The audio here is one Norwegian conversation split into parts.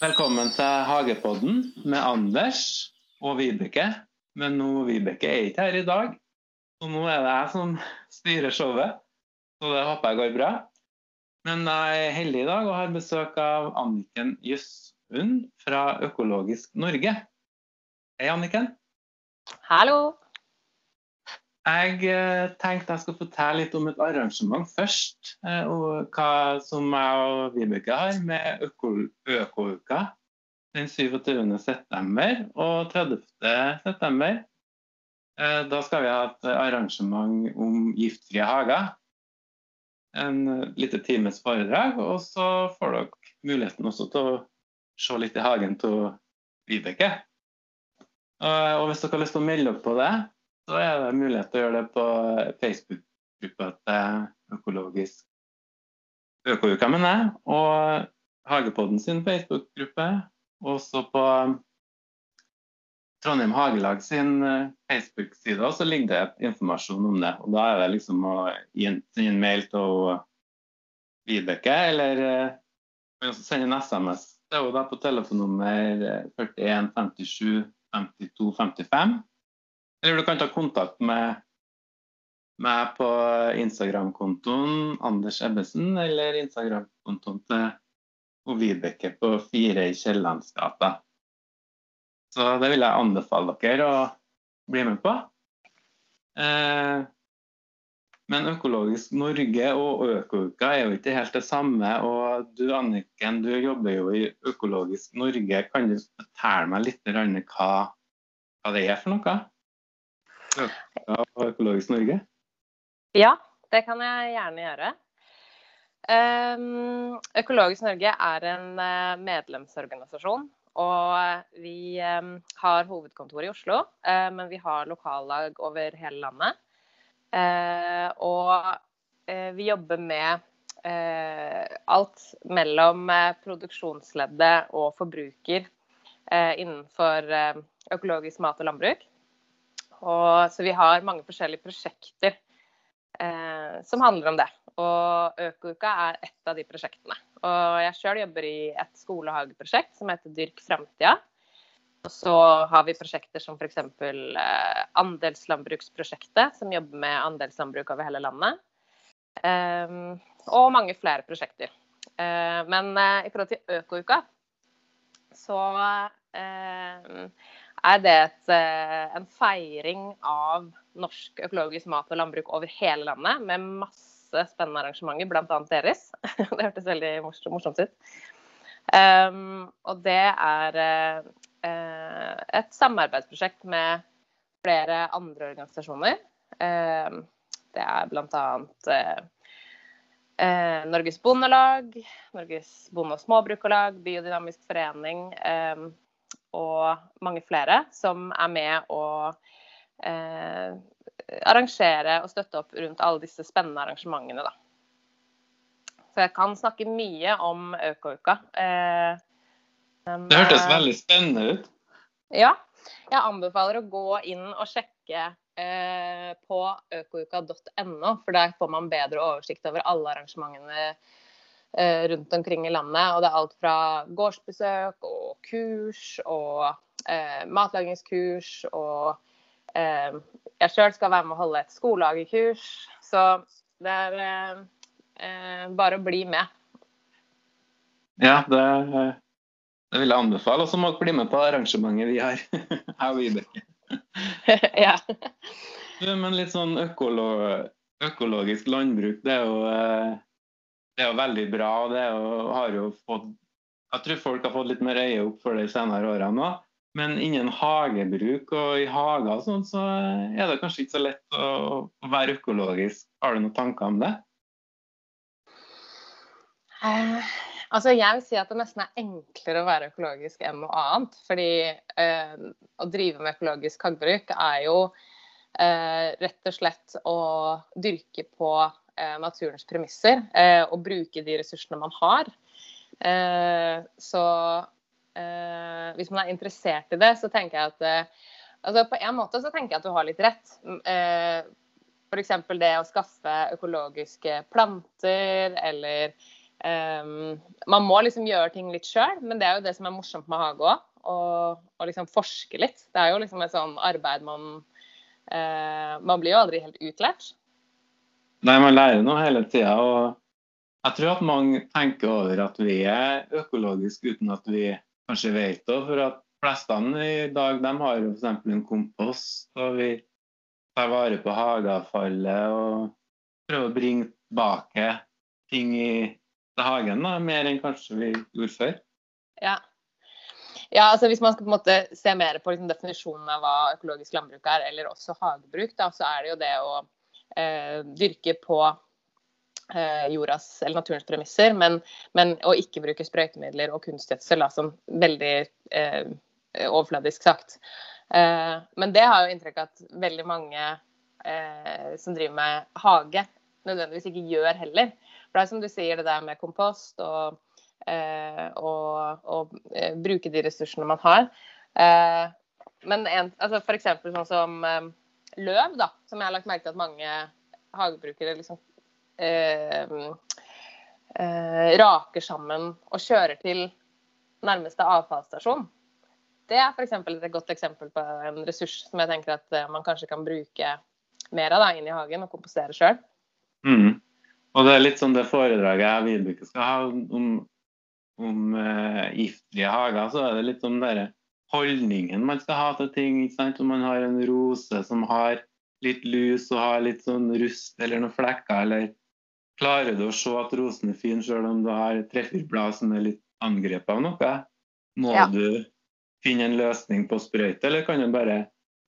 Velkommen til Hagepodden med Anders og Vibeke. Men nå Vibeke er ikke her i dag, så nå er det jeg som styrer showet. Så det håper jeg går bra. Men jeg er heldig i dag og har besøk av Anniken Jøssund fra Økologisk Norge. Hei, Anniken. Hallo. Jeg eh, tenkte jeg skulle fortelle litt om et arrangement først. eh, Og hva som jeg og Vibeke har med øko- Økouka den 27. september og 30. september. Eh, Da skal vi ha et arrangement om giftfrie hager. En lite times foredrag, og så får dere muligheten også til å se litt i hagen til Vibeke. Og hvis dere har lyst til å melde dere på det, så er det mulighet til å gjøre det på Facebook-gruppa til Økologisk Økouka, mener jeg. Og Hagepodden sin Facebook-gruppe. Også på Trondheim Hagelag sin eh, Facebook-side så ligger det informasjon om det. Og da er det liksom å gi en, mail til Vibeke, eller eh, kan også sende en SMS. Det er jo da på telefonnummer eh, 41 57 52 55. Eller du kan ta kontakt med meg på Instagram-kontoen Anders Ebbesen, eller Instagram-kontoen til Vibeke på Fire i Kiellandsgata. Så det vil jeg anbefale dere å bli med på. Eh, men Økologisk Norge og Økouka er jo ikke helt det samme. Og du Anniken, du jobber jo i Økologisk Norge. Kan du fortelle meg litt hva, hva det er for noe? Økouka og Økologisk Norge? Ja, det kan jeg gjerne gjøre. Ehm, Økologisk Norge er en eh, medlemsorganisasjon. Og vi eh, har hovedkontor i Oslo, eh, men vi har lokallag over hele landet. Eh, Og eh, vi jobber med eh, alt mellom produksjonsleddet og forbruker eh, innenfor økologisk mat og landbruk. Og, så vi har mange forskjellige prosjekter eh, som handler om det. Og Økouka er ett av de prosjektene. Og jeg sjøl jobber i et skolehageprosjekt som heter Dyrk framtida. Og så har vi prosjekter som f.eks. Eh, Andelslandbruksprosjektet, som jobber med andelslandbruk over hele landet. Eh, og mange flere prosjekter. Eh, men eh, i forhold til Økouka, så eh, er det et, eh, en feiring av norsk økologisk mat og landbruk over hele landet, med masse spennende arrangementer, bl.a. deres. det hørtes veldig morsomt, ut. Um, og det er uh, et samarbeidsprosjekt med flere andre organisasjoner. Um, det er bl.a. Uh, eh, Norges Bondelag, Norges Bonde- og Småbrukarlag, Biodynamisk forening eh, og mange flere som er med å eh, arrangere og støtte opp rundt alle disse spennende arrangementene. Da. Så jeg kan snakke mye om Økouka. Eh, Det hørtes eh, veldig spennende ut. ja. Jeg anbefaler å gå inn og sjekke eh, på økouka.no, for der får man bedre oversikt over alle arrangementene rundt omkring i landet. Og det er alt fra gårdsbesøk og kurs og eh, matlagingskurs og eh, Jeg sjøl skal være med å holde et skolehagekurs, så det er eh, eh, bare å bli med. Ja, det, det vil jeg anbefale. Og så må dere bli med på arrangementet vi har. her ved Vibeke. ja. Men litt sånn økolo økologisk landbruk, det er jo, eh, det er jo veldig bra. og det jo, har jo fått Jeg tror folk har fått litt mer øye opp for det de senere årene òg. Men innen hagebruk og i hager og sånn, så er det kanskje ikke så lett å, være økologisk. Har du noen tanker om det? Eh, altså jeg vil si at det nesten er enklere å være økologisk enn noe annet. Fordi eh, å drive med økologisk hagebruk er jo eh, rett og slett å dyrke på naturens premisser. eh, og bruke de ressursene man har. Eh, så eh, hvis man er interessert i det, så tenker jeg at eh, altså På en måte så tenker jeg at du har litt rett. Eh, F.eks. det å skaffe økologiske planter, eller um, Man må liksom gjøre ting litt sjøl, men det er jo det som er morsomt med hage òg. Og liksom forske litt. Det er jo liksom et sånn arbeid man uh, Man blir jo aldri helt utlært. Nei, man lærer noe hele tida. Og jeg tror at mange tenker over at vi er økologiske uten at vi kanskje vet det. For at flestene i dag de har f.eks. en kompost, og vi tar vare på hageavfallet og prøver å bringe tilbake ting i hagen, da, mer enn kanskje vi gjorde før. Ja. ja. altså Hvis man skal på en måte se mer på liksom, definisjonen av hva økologisk landbruk er, eller også hagebruk, da, så er det jo det å eh, dyrke på eh, jordas eller naturens premisser, men, men, å ikke bruke sprøytemidler og kunstgjødsel, som veldig eh, overfladisk sagt. Eh, men det har jo inntrykk av at veldig mange som driver med hage, nødvendigvis ikke gjør heller. For det er som du sier, det der med kompost og, og, og bruke de ressursene man har. Men en, altså f.eks. sånn som løv, da, som jeg har lagt merke til at mange hagebrukere liksom eh, eh, raker sammen og kjører til nærmeste avfallsstasjon. Det er f.eks. et godt eksempel på en ressurs som jeg tenker at man kanskje kan bruke mer av da, inn i hagen og kompostere sjøl. Mm. Og det er litt sånn det foredraget jeg og Vibeke skal ha om, om eh, giftfrie hager, så er det litt sånn holdningen man skal ha til ting. ikke sant? Om man har en rose som har litt lus og har litt sånn rust eller noen flekker, eller klarer du å se at rosen er fin selv om du har tre-fire blad som er litt angrepet av noe? Må ja. du finne en løsning på sprøyte, eller kan du bare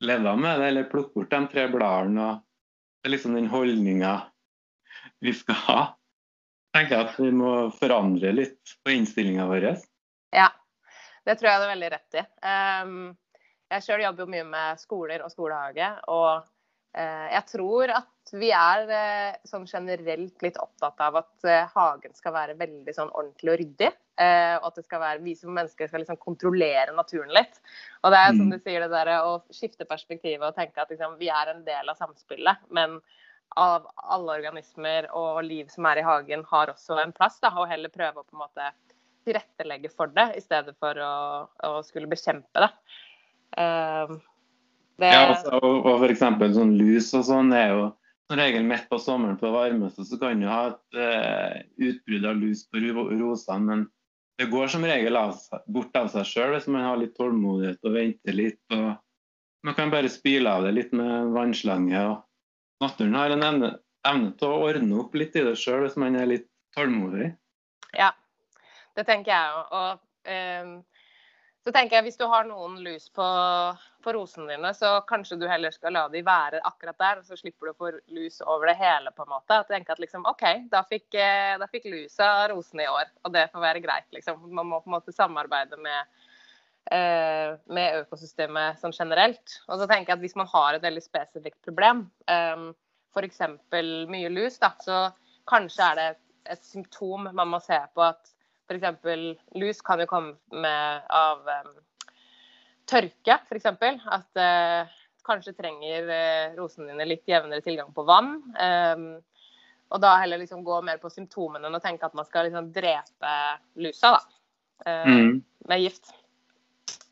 leve med det, eller plukke bort de tre bladene? og Det er liksom den holdninga vi skal ha, tenker jeg at vi må forandre litt på innstillinga vår. Ja, det tror jeg du er veldig rett i. Um, jeg sjøl jobber jo mye med skoler og skolehage. Og uh, jeg tror at vi er uh, sånn generelt litt opptatt av at uh, hagen skal være veldig sånn ordentlig og ryddig. og at det skal være, vi som mennesker skal liksom kontrollere naturen litt. Og det er som mm. du sier, det der å skifte perspektivet og tenke at liksom, vi er en del av samspillet. men av alle organismer og liv som er i hagen, har også en plass. Da, og heller prøve å på en måte tilrettelegge for det, i stedet for å, å skulle bekjempe det. Uh, det... Ja, altså, og, og f.eks. sånn lus og sånn er jo som regel midt på sommeren på det varmeste, så kan du ha et uh, utbrudd av lus på rosene. Men det går som regel av, bort av seg sjøl hvis man har litt tålmodighet og venter litt. og Man kan bare spyle av det litt med vannslange. og naturen har en evne, evne til å ordne opp litt i det sjøl hvis man er litt tålmodig. Ja, det tenker jeg òg. Um, så tenker jeg hvis du har noen lus på, på, rosene dine, så kanskje du heller skal la de være akkurat der, og så slipper du å få lus over det hele, på en måte. At tenker at liksom OK, da fikk, eh, da fikk lusa rosene i år, og det får være greit, liksom. Man må på en måte samarbeide med Eh, med økosystemet sånn generelt. Og så tenker jeg at Hvis man har et veldig spesifikt problem, um, eh, f.eks. mye lus, da, så kanskje er det et symptom man må se på at f.eks. lus kan jo komme med av um, tørke, f.eks. At uh, kanskje trenger uh, rosene dine litt jevnere tilgang på vann. Um, og da heller liksom gå mer på symptomene enn å tenke at man skal liksom drepe lusa da, uh, mm. med gift.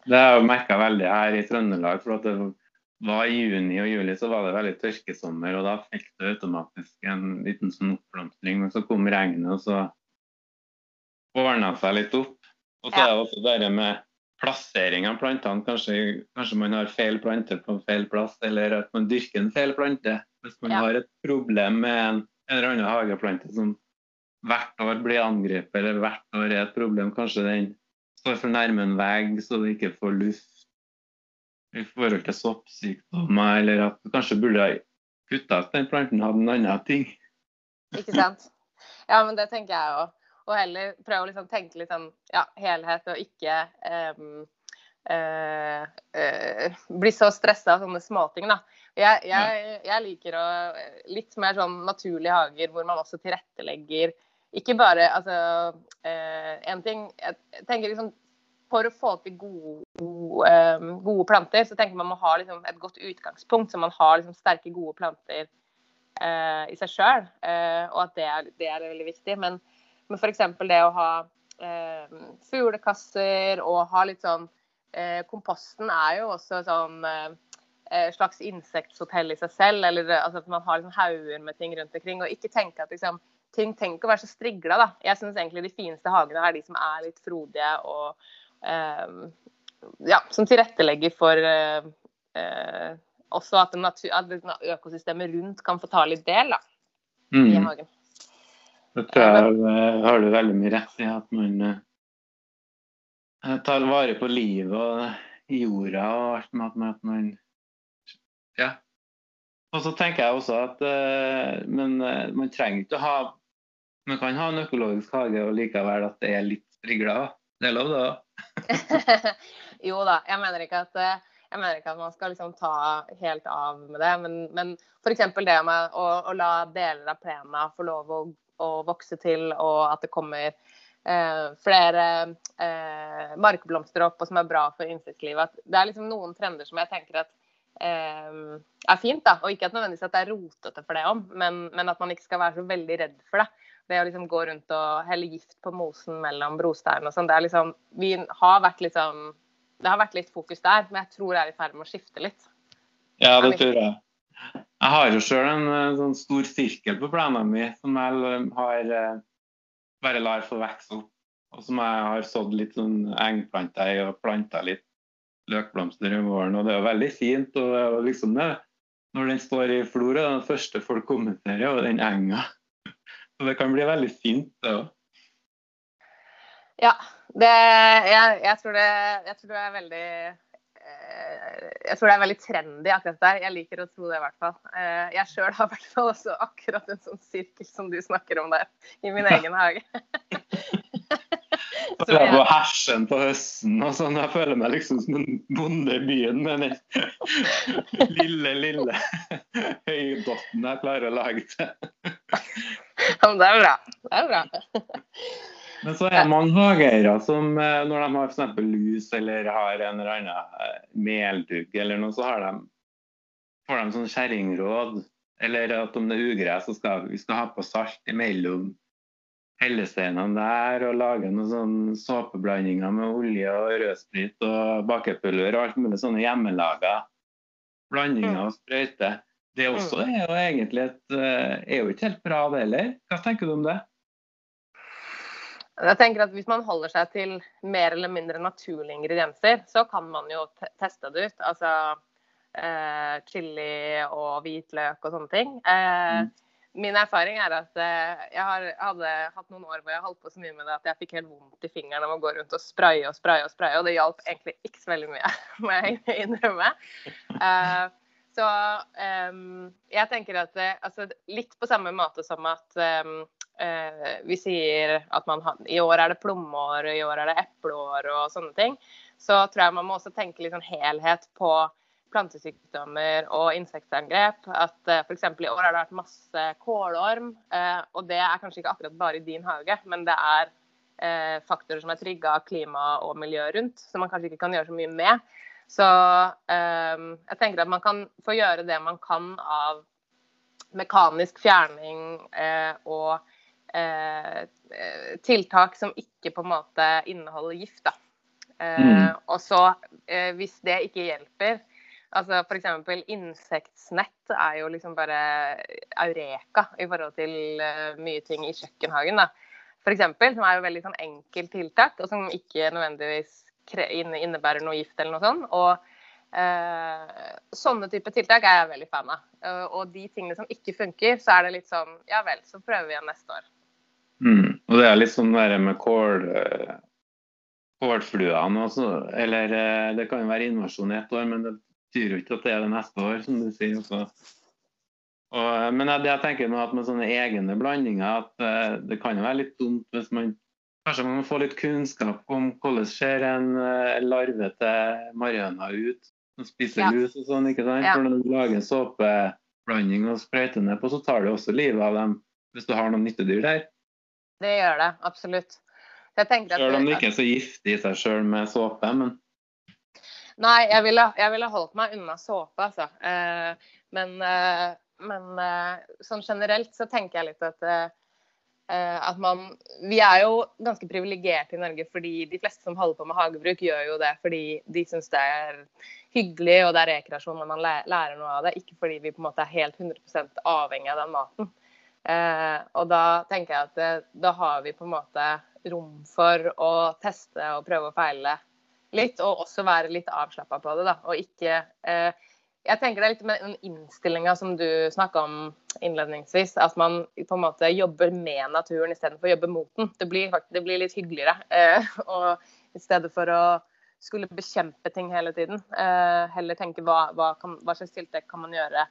Det har jeg merka veldig her i Trøndelag. for det var I juni og juli så var det veldig tørkesommer, og da fikk du automatisk en liten sånn oppblomstring. Men så kom regnet, og så ordna seg litt opp. Og så er det også det med plassering av plantene. Kanskje, kanskje, man har feil plante på feil plass, eller at man dyrker en feil plante. Hvis man ja. har et problem med en, en eller annen hageplante som hvert år blir angrepet, eller hvert år er et problem, kanskje den står for nærme en vegg så det ikke får luft i forhold til soppsykdommer, eller at du kanskje burde ha kutta ut den planten hadde en annen ting. Ikke sant. Ja, men det tenker jeg òg. Og heller prøve å liksom tenke litt sånn ja, helhet, og ikke um, uh, uh, bli så stressa av sånne småting, da. Jeg, jeg, jeg, liker å litt mer sånn naturlige hager hvor man også tilrettelegger ikke bare Altså, eh, en ting Jeg tenker liksom for å få til gode, gode, um, gode, planter, så tenker man må ha liksom, et godt utgangspunkt. Så man har liksom, sterke, gode planter uh, i seg sjøl. Uh, og at det er, det er, veldig viktig. Men Men f.eks. det å ha eh, fuglekasser og ha litt sånn eh, Komposten er jo også sånn eh, slags insekthotell i seg selv. Eller altså, at man har liksom hauger med ting rundt omkring. Og ikke tenke at liksom, ting trenger ikke å være så strigla. Da. Jeg syns egentlig de fineste hagene er de som er litt frodige og eh, ja, som tilrettelegger for eh, eh også at, at, økosystemet rundt kan få ta litt del da, mm. i hagen. Det tror jeg eh, har du veldig mye rett i. At man eh, tar vare på livet og jorda og alt med at man Ja. Og så tenker jeg også at Men man trenger ikke å ha man kan ha en økologisk hage og likevel at det er litt strigla. Det er lov, det òg? jo da. Jeg mener ikke at jeg mener ikke at man skal liksom ta helt av med det, men, men f.eks. det med å, å, la deler av plena få lov å, å vokse til, og at det kommer eh, flere eh, markblomster opp, og som er bra for insektlivet. Det er liksom noen trender som jeg tenker at eh, er fint. da, og Ikke at nødvendigvis at det er rotete for det om, men, men, at man ikke skal være så veldig redd for det det å liksom gå rundt og helle gift på mosen mellom brostein og sånn, det er liksom Vi har vært liksom Det har vært litt fokus der, men jeg tror det er i ferd med å skifte litt. Ja, det tror jeg. Jeg har jo sjøl en eh, sånn stor sirkel på plenen min som jeg har eh, bare lar få vokse opp. Og som jeg har sådd litt sånn engplanter i og planta litt løkblomster i våren. Og det er jo veldig fint. og liksom det, Når den står i flor, er det første folk kommenterer, og den enga. Så det kan bli veldig fint, det òg. Ja. Det, jeg, jeg, tror det, jeg, tror det, er veldig eh, jeg tror det er veldig trendy akkurat der. Jeg liker å tro det i hvert fall. Eh, jeg sjøl har i hvert fall også akkurat en sånn sirkel som du snakker om der, i min egen hage. Så jeg på hersen på høsten og sånn. Jeg føler meg liksom som en bonde i byen med den lille, lille høydotten jeg klarer å lage til. Ja, det er bra. Det er bra. Men så er det mange hageeiere som eh, når de har f.eks. lus eller har en eller annen eh, meldugg eller noe, så har de, får de sånn kjerringråd. Eller at om det er ugress, så skal vi skal ha på salt imellom hellesteinene der og lage noen sånn såpeblandinger med olje og rødsprit og bakepulver og alt mulig sånne hjemmelaga blandinger og sprøyter. Det også mm. er jo egentlig et, eh, er jo ikke helt bra, det heller. Hva tenker du om det? Jeg tenker at Hvis man holder seg til mer eller mindre naturlige ingredienser, så kan man jo teste det ut. Altså eh, chili og hvitløk og sånne ting. Eh, mm. Min erfaring er at eh, jeg har, hadde hatt noen år hvor jeg holdt på så mye med det at jeg fikk helt vondt i fingeren av å gå rundt og spraye og spraye og spraye, og det hjalp egentlig ikke så veldig mye, må jeg innrømme. Uh, så um, jeg tenker at altså, litt på samme måte som at vi sier at man i år er det plommeår, i år er det epleår og sånne ting, så tror jeg man må også tenke litt sånn helhet på plantesykdommer og insektangrep. At uh, eh, f.eks. i år har det vært masse kålorm. Uh, og det er kanskje ikke akkurat bare i din hage, men det er faktorer som er trygga av klima og miljø rundt, som man kanskje ikke kan gjøre så mye med. Så jeg tenker at man kan få gjøre det man kan av mekanisk fjerning og tiltak som ikke på en måte inneholder gift. da. Mm. Og så, hvis det ikke hjelper, Altså F.eks. insektsnett er jo liksom bare eureka i forhold til uh, mye ting i kjøkkenhagen. da. For eksempel, som er jo veldig sånn enkelt tiltak, og som ikke nødvendigvis innebærer noe gift eller noe sånt. Og Eh, sånne type tiltak er jeg veldig fan av. Uh, og de tingene som ikke funker, så er det litt sånn ja vel, så prøver vi igjen neste år. Mm. Og det er litt sånn det med kål kålfluene også. Eller det kan jo være invasjon i ett år, men det betyr jo ikke at det er det neste år, som du sier. også. Og, men jeg, jeg tenker nå at med sånne egne blandinger, at det kan jo være litt dumt hvis man Kanskje man må få litt kunnskap om hvordan ser en larve til marihøna ut som spiser ja. lus og sånn. ikke sant? Ja. For når du lager såpeblanding og sprøyter ned på, så tar det også livet av dem hvis du har noen nyttedyr der. Det gjør det, absolutt. Selv om det ikke er så giftig i seg sjøl med såpe, men Nei, jeg ville, jeg ville, holdt meg unna såpe, altså. Eh, men, eh, men eh, sånn generelt så tenker jeg litt at at man Vi er jo ganske privilegerte i Norge fordi de fleste som holder på med hagebruk, gjør jo det fordi de syns det er hyggelig og det er rekreasjon når man lærer noe av det, ikke fordi vi på en måte er helt 100 avhengig av den maten. Og da tenker jeg at da har vi på en måte rom for å teste og prøve og feile litt, og også være litt avslappa på det. da, og ikke eh, jeg tenker det er litt med den innstillinga som du snakka om innledningsvis. At man på en måte jobber med naturen istedenfor å jobbe mot den. Det blir, faktisk, det blir litt hyggeligere. Eh, og I stedet for å skulle bekjempe ting hele tiden. Eh, heller tenke hva, hva, kan, hva, slags tiltak kan man gjøre.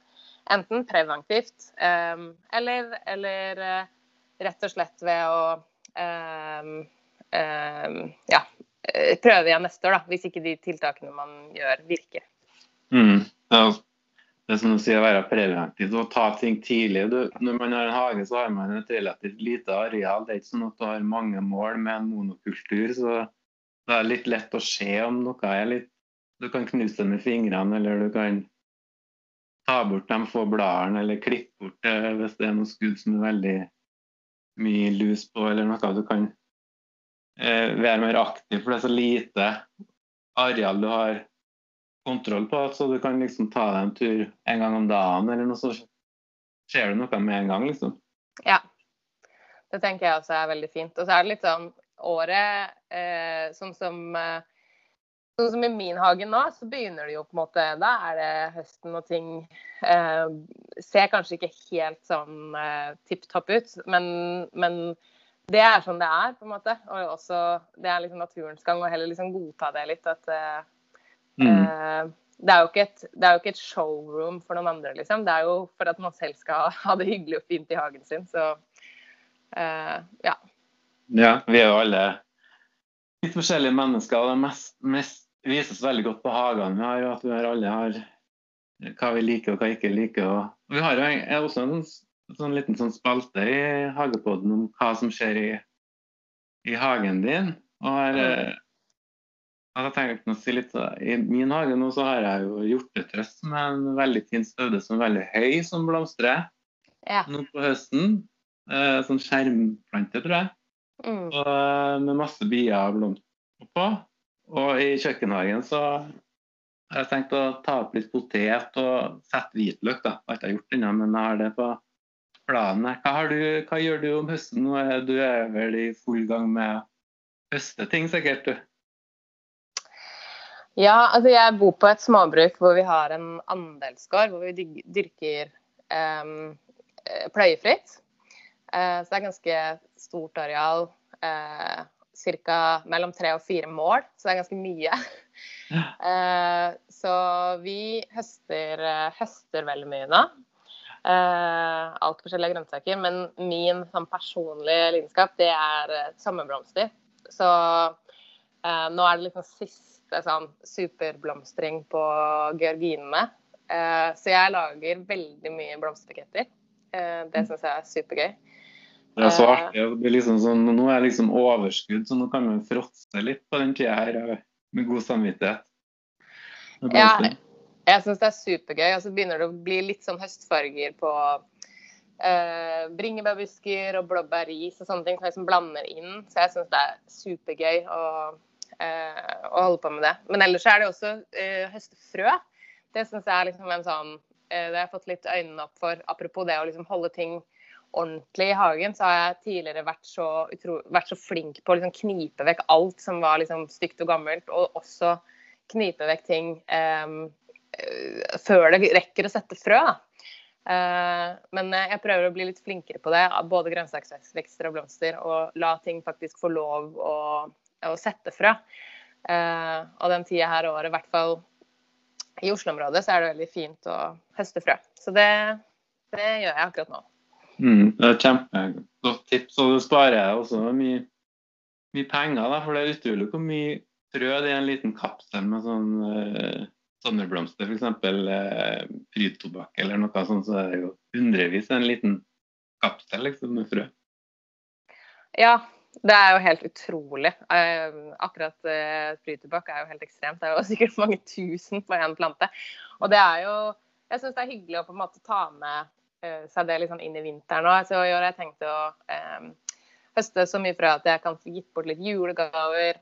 Enten preventivt eh, eller, eller eh, rett og slett ved å eh, eh, ja, prøve igjen neste år, da, hvis ikke de tiltakene man gjør, virker. Mm. Ja, det er som du sier, å være preventiv og ta ting tidlig. Du, når man har en hage, så har man et relativt lite areal. Det er ikke sånn at du har mange mål med en monokultur. så det er litt lett å se om noe er litt Du kan knuse det med fingrene, eller du kan ta bort de få bladene, eller klippe bort det hvis det er noe skudd som er veldig mye lus på, eller noe. Du kan eh, være mer aktiv, for det er så lite areal du har kontroll på, så du kan liksom ta deg en tur en gang om dagen, eller noe, så skjer det noe med en gang, liksom. Ja. Det tenker jeg også er veldig fint. Og så er det litt sånn året eh, sånn som eh, Sånn som i min hage nå, så begynner det jo på en måte Da er det høsten og ting eh, ser kanskje ikke helt sånn eh, tipp topp ut, men, men, det er sånn det er, på en måte. Og også det er liksom naturens gang, å heller liksom godta det litt. At eh, mm. Eh, det, er et, det, er jo ikke et, showroom for noen andre, liksom. Det er jo for at man selv skal ha det hyggelig og fint i hagen sin. Så eh, ja. Ja, vi er jo alle litt forskjellige mennesker. og Det mest, mest vises veldig godt på hagene vi har, at vi alle har hva vi liker og hva vi ikke liker. Og vi har jo også en sånn liten sånn spalte i Hagepodden om hva som skjer i, i hagen din. Og her, jeg jeg tenkt å si litt, I min hage nå så har jeg jo hjortetrøst med en veldig fin støvde som er veldig høy, som blomstrer ja. nå på høsten. Eh, sånn skjermplante, tror jeg. Mm. Og, eh, med masse bier og blomster på. Og i kjøkkenhagen så har jeg tenkt å ta opp litt potet og sette hvitløk. da. Jeg har ikke gjort ennå, men jeg har det på planen. Hva, du, hva, gjør du om høsten? Nå er du er vel i full gang med høsteting, sikkert? du? Ja, altså jeg bor på et småbruk hvor vi har en andelsgård hvor vi dyrker um, pløyefritt. Uh, så det er ganske stort areal. Uh, ca. mellom tre og fire mål, så det er ganske mye. Ja. Uh, så vi høster, uh, høster, veldig mye nå. Uh, alt forskjellige grønnsaker. Men min sånn, personlige lidenskap, det er uh, sommerblomster. Så nå er det liksom siste sånn superblomstring på georginene. så jeg lager veldig mye blomsterbuketter. det syns jeg er supergøy. Det er så eh. artig. Det blir liksom sånn, nå er jeg liksom overskudd, så nå kan man fråtse litt på den tida her med god samvittighet. Ja, jeg syns det er supergøy. Og så begynner det å bli litt sånn høstfarger på uh, bringebærbusker og blåbærris og sånne ting som liksom blander inn. Så jeg syns det er supergøy å, uh, å, holde på med det. Men ellers er det også uh, høstfrø. Det syns jeg er liksom en sånn Det har jeg fått litt øynene opp for, apropos det å liksom holde ting ordentlig i hagen, så har jeg tidligere vært så, utro, vært så flink på å liksom knipe vekk alt som var liksom stygt og gammelt, og også knipe vekk ting um, før det rekker å sette frø. Uh, men jeg prøver å bli litt flinkere på det, både grønnsaksvekster og blomster, og la ting faktisk få lov å, å sette frø. Uh, og den tida her året, i hvert fall i Oslo-området, så er det veldig fint å høste frø. Så det, det gjør jeg akkurat nå. Mm, det er et kjempegodt tips. Og du sparer også mye, mye penger, da, for det er utrolig hvor mye frø det er en liten kapsel med sånn uh, sommerblomster, f.eks. Uh, prydtobakk eller noe sånt, så er det jo hundrevis en liten kapsel liksom, med frø. Ja, det er jo helt utrolig. Uh, akkurat uh, prydtobakk er jo helt ekstremt. Det er jo sikkert mange tusen på én plante. Og det er jo Jeg syns det er hyggelig å på en måte ta med Eh, seg det sånn inn i vinteren òg. Så i år har jeg tenkt å um, høste så mye fra at jeg kan få gitt bort litt julegaver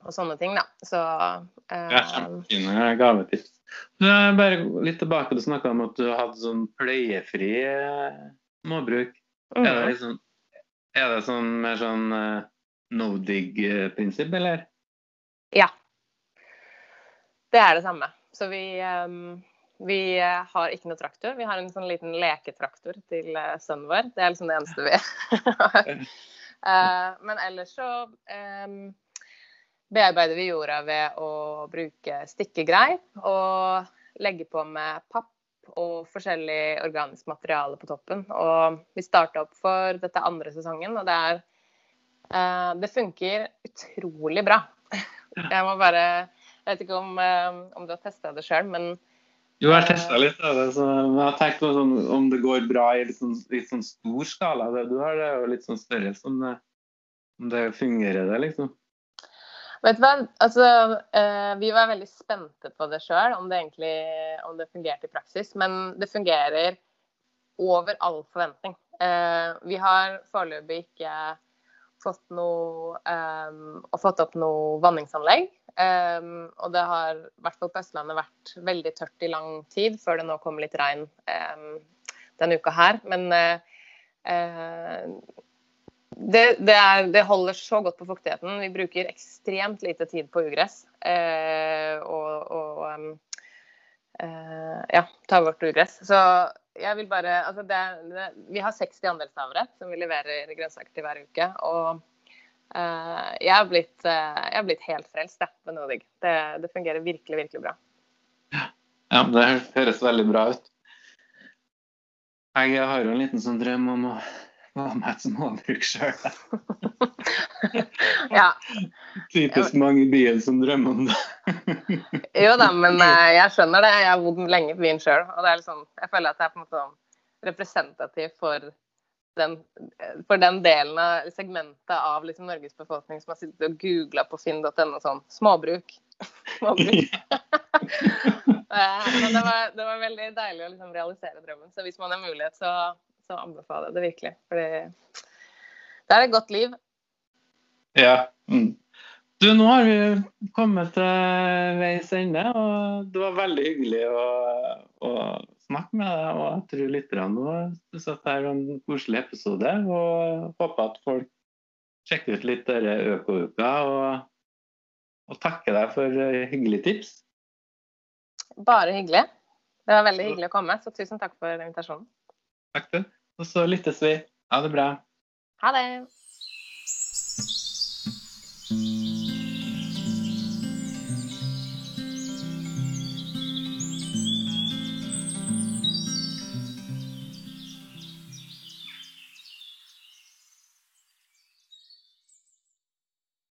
og sånne ting, da. Så um, ja, Kjempefine gavetips. Bare litt tilbake, du snakka om at du hadde sånn pleiefri småbruk. Mm. Er, det liksom, er det sånn mer sånn uh, no dig-prinsipp, eller? Ja. Det er det samme. Så vi um, vi eh, har ikke noe traktor. Vi har en sånn liten leketraktor til eh, sønnen vår. Det er liksom det eneste vi har. Eh, men ellers så um, bearbeider vi jorda ved å bruke stikkegreip og legge på med papp og forskjellig organisk materiale på toppen. Og vi starta opp for dette andre sesongen, og det er uh, Det funker utrolig bra. Jeg må bare Jeg vet ikke om, uh, om du har testa det sjøl, men jo, jeg har testa litt av det. Så jeg har tenkt på sånn, om det går bra i litt sånn, litt sånn stor skala. Det du har, det er jo litt sånn større. Sånn, om det fungerer, det, liksom. Vet du hva, altså, eh, Vi var veldig spente på det sjøl, om, det om det fungerte i praksis. Men det fungerer over all forventning. Eh, vi har foreløpig ikke fått, noe, fått opp noe vanningsanlegg. Um, og det har i hvert fall på Østlandet vært veldig tørt i lang tid, før det nå kommer litt regn um, denne uka her. Men uh, det, det, er, det, holder så godt på fuktigheten. Vi bruker ekstremt lite tid på ugress. Uh, og, og um, ja, ta vårt ugress. Så jeg vil bare Altså det, vi har 60 andelshavere som vi leverer grønnsaker til hver uke. Og jeg, har blitt, har blitt, helt frelst med Nodig. Det, det, fungerer virkelig, virkelig bra. Ja, det høres veldig bra ut. Jeg har jo en liten sånn drøm om å være med et småbruk sjøl. ja. Typisk mange i byen som drømmer om det. jo da, men uh, jeg skjønner det. Jeg har bodd lenge på byen sjøl. Og det er liksom, jeg føler at jeg er på en måte sånn representativ for den, for den delen av segmentet av liksom Norges befolkning som har sittet og googla på finn.no sånn småbruk. småbruk. Eh, men det var, det var, veldig deilig å liksom realisere drømmen. Så hvis man har mulighet, så, så anbefaler jeg det virkelig. Fordi det er et godt liv. Ja. Mm. Du, nå har vi kommet til veis ende, og det var veldig hyggelig å, å snakke med deg. Og jeg tror lytterne syns det er en koselig episode. Og håper at folk sjekker ut litt Økouka. Og, og takker deg for hyggelige tips. Bare hyggelig. Det var veldig hyggelig å komme, så tusen takk for invitasjonen. Takk, du. Og så lyttes vi. Ha det bra. Ha det.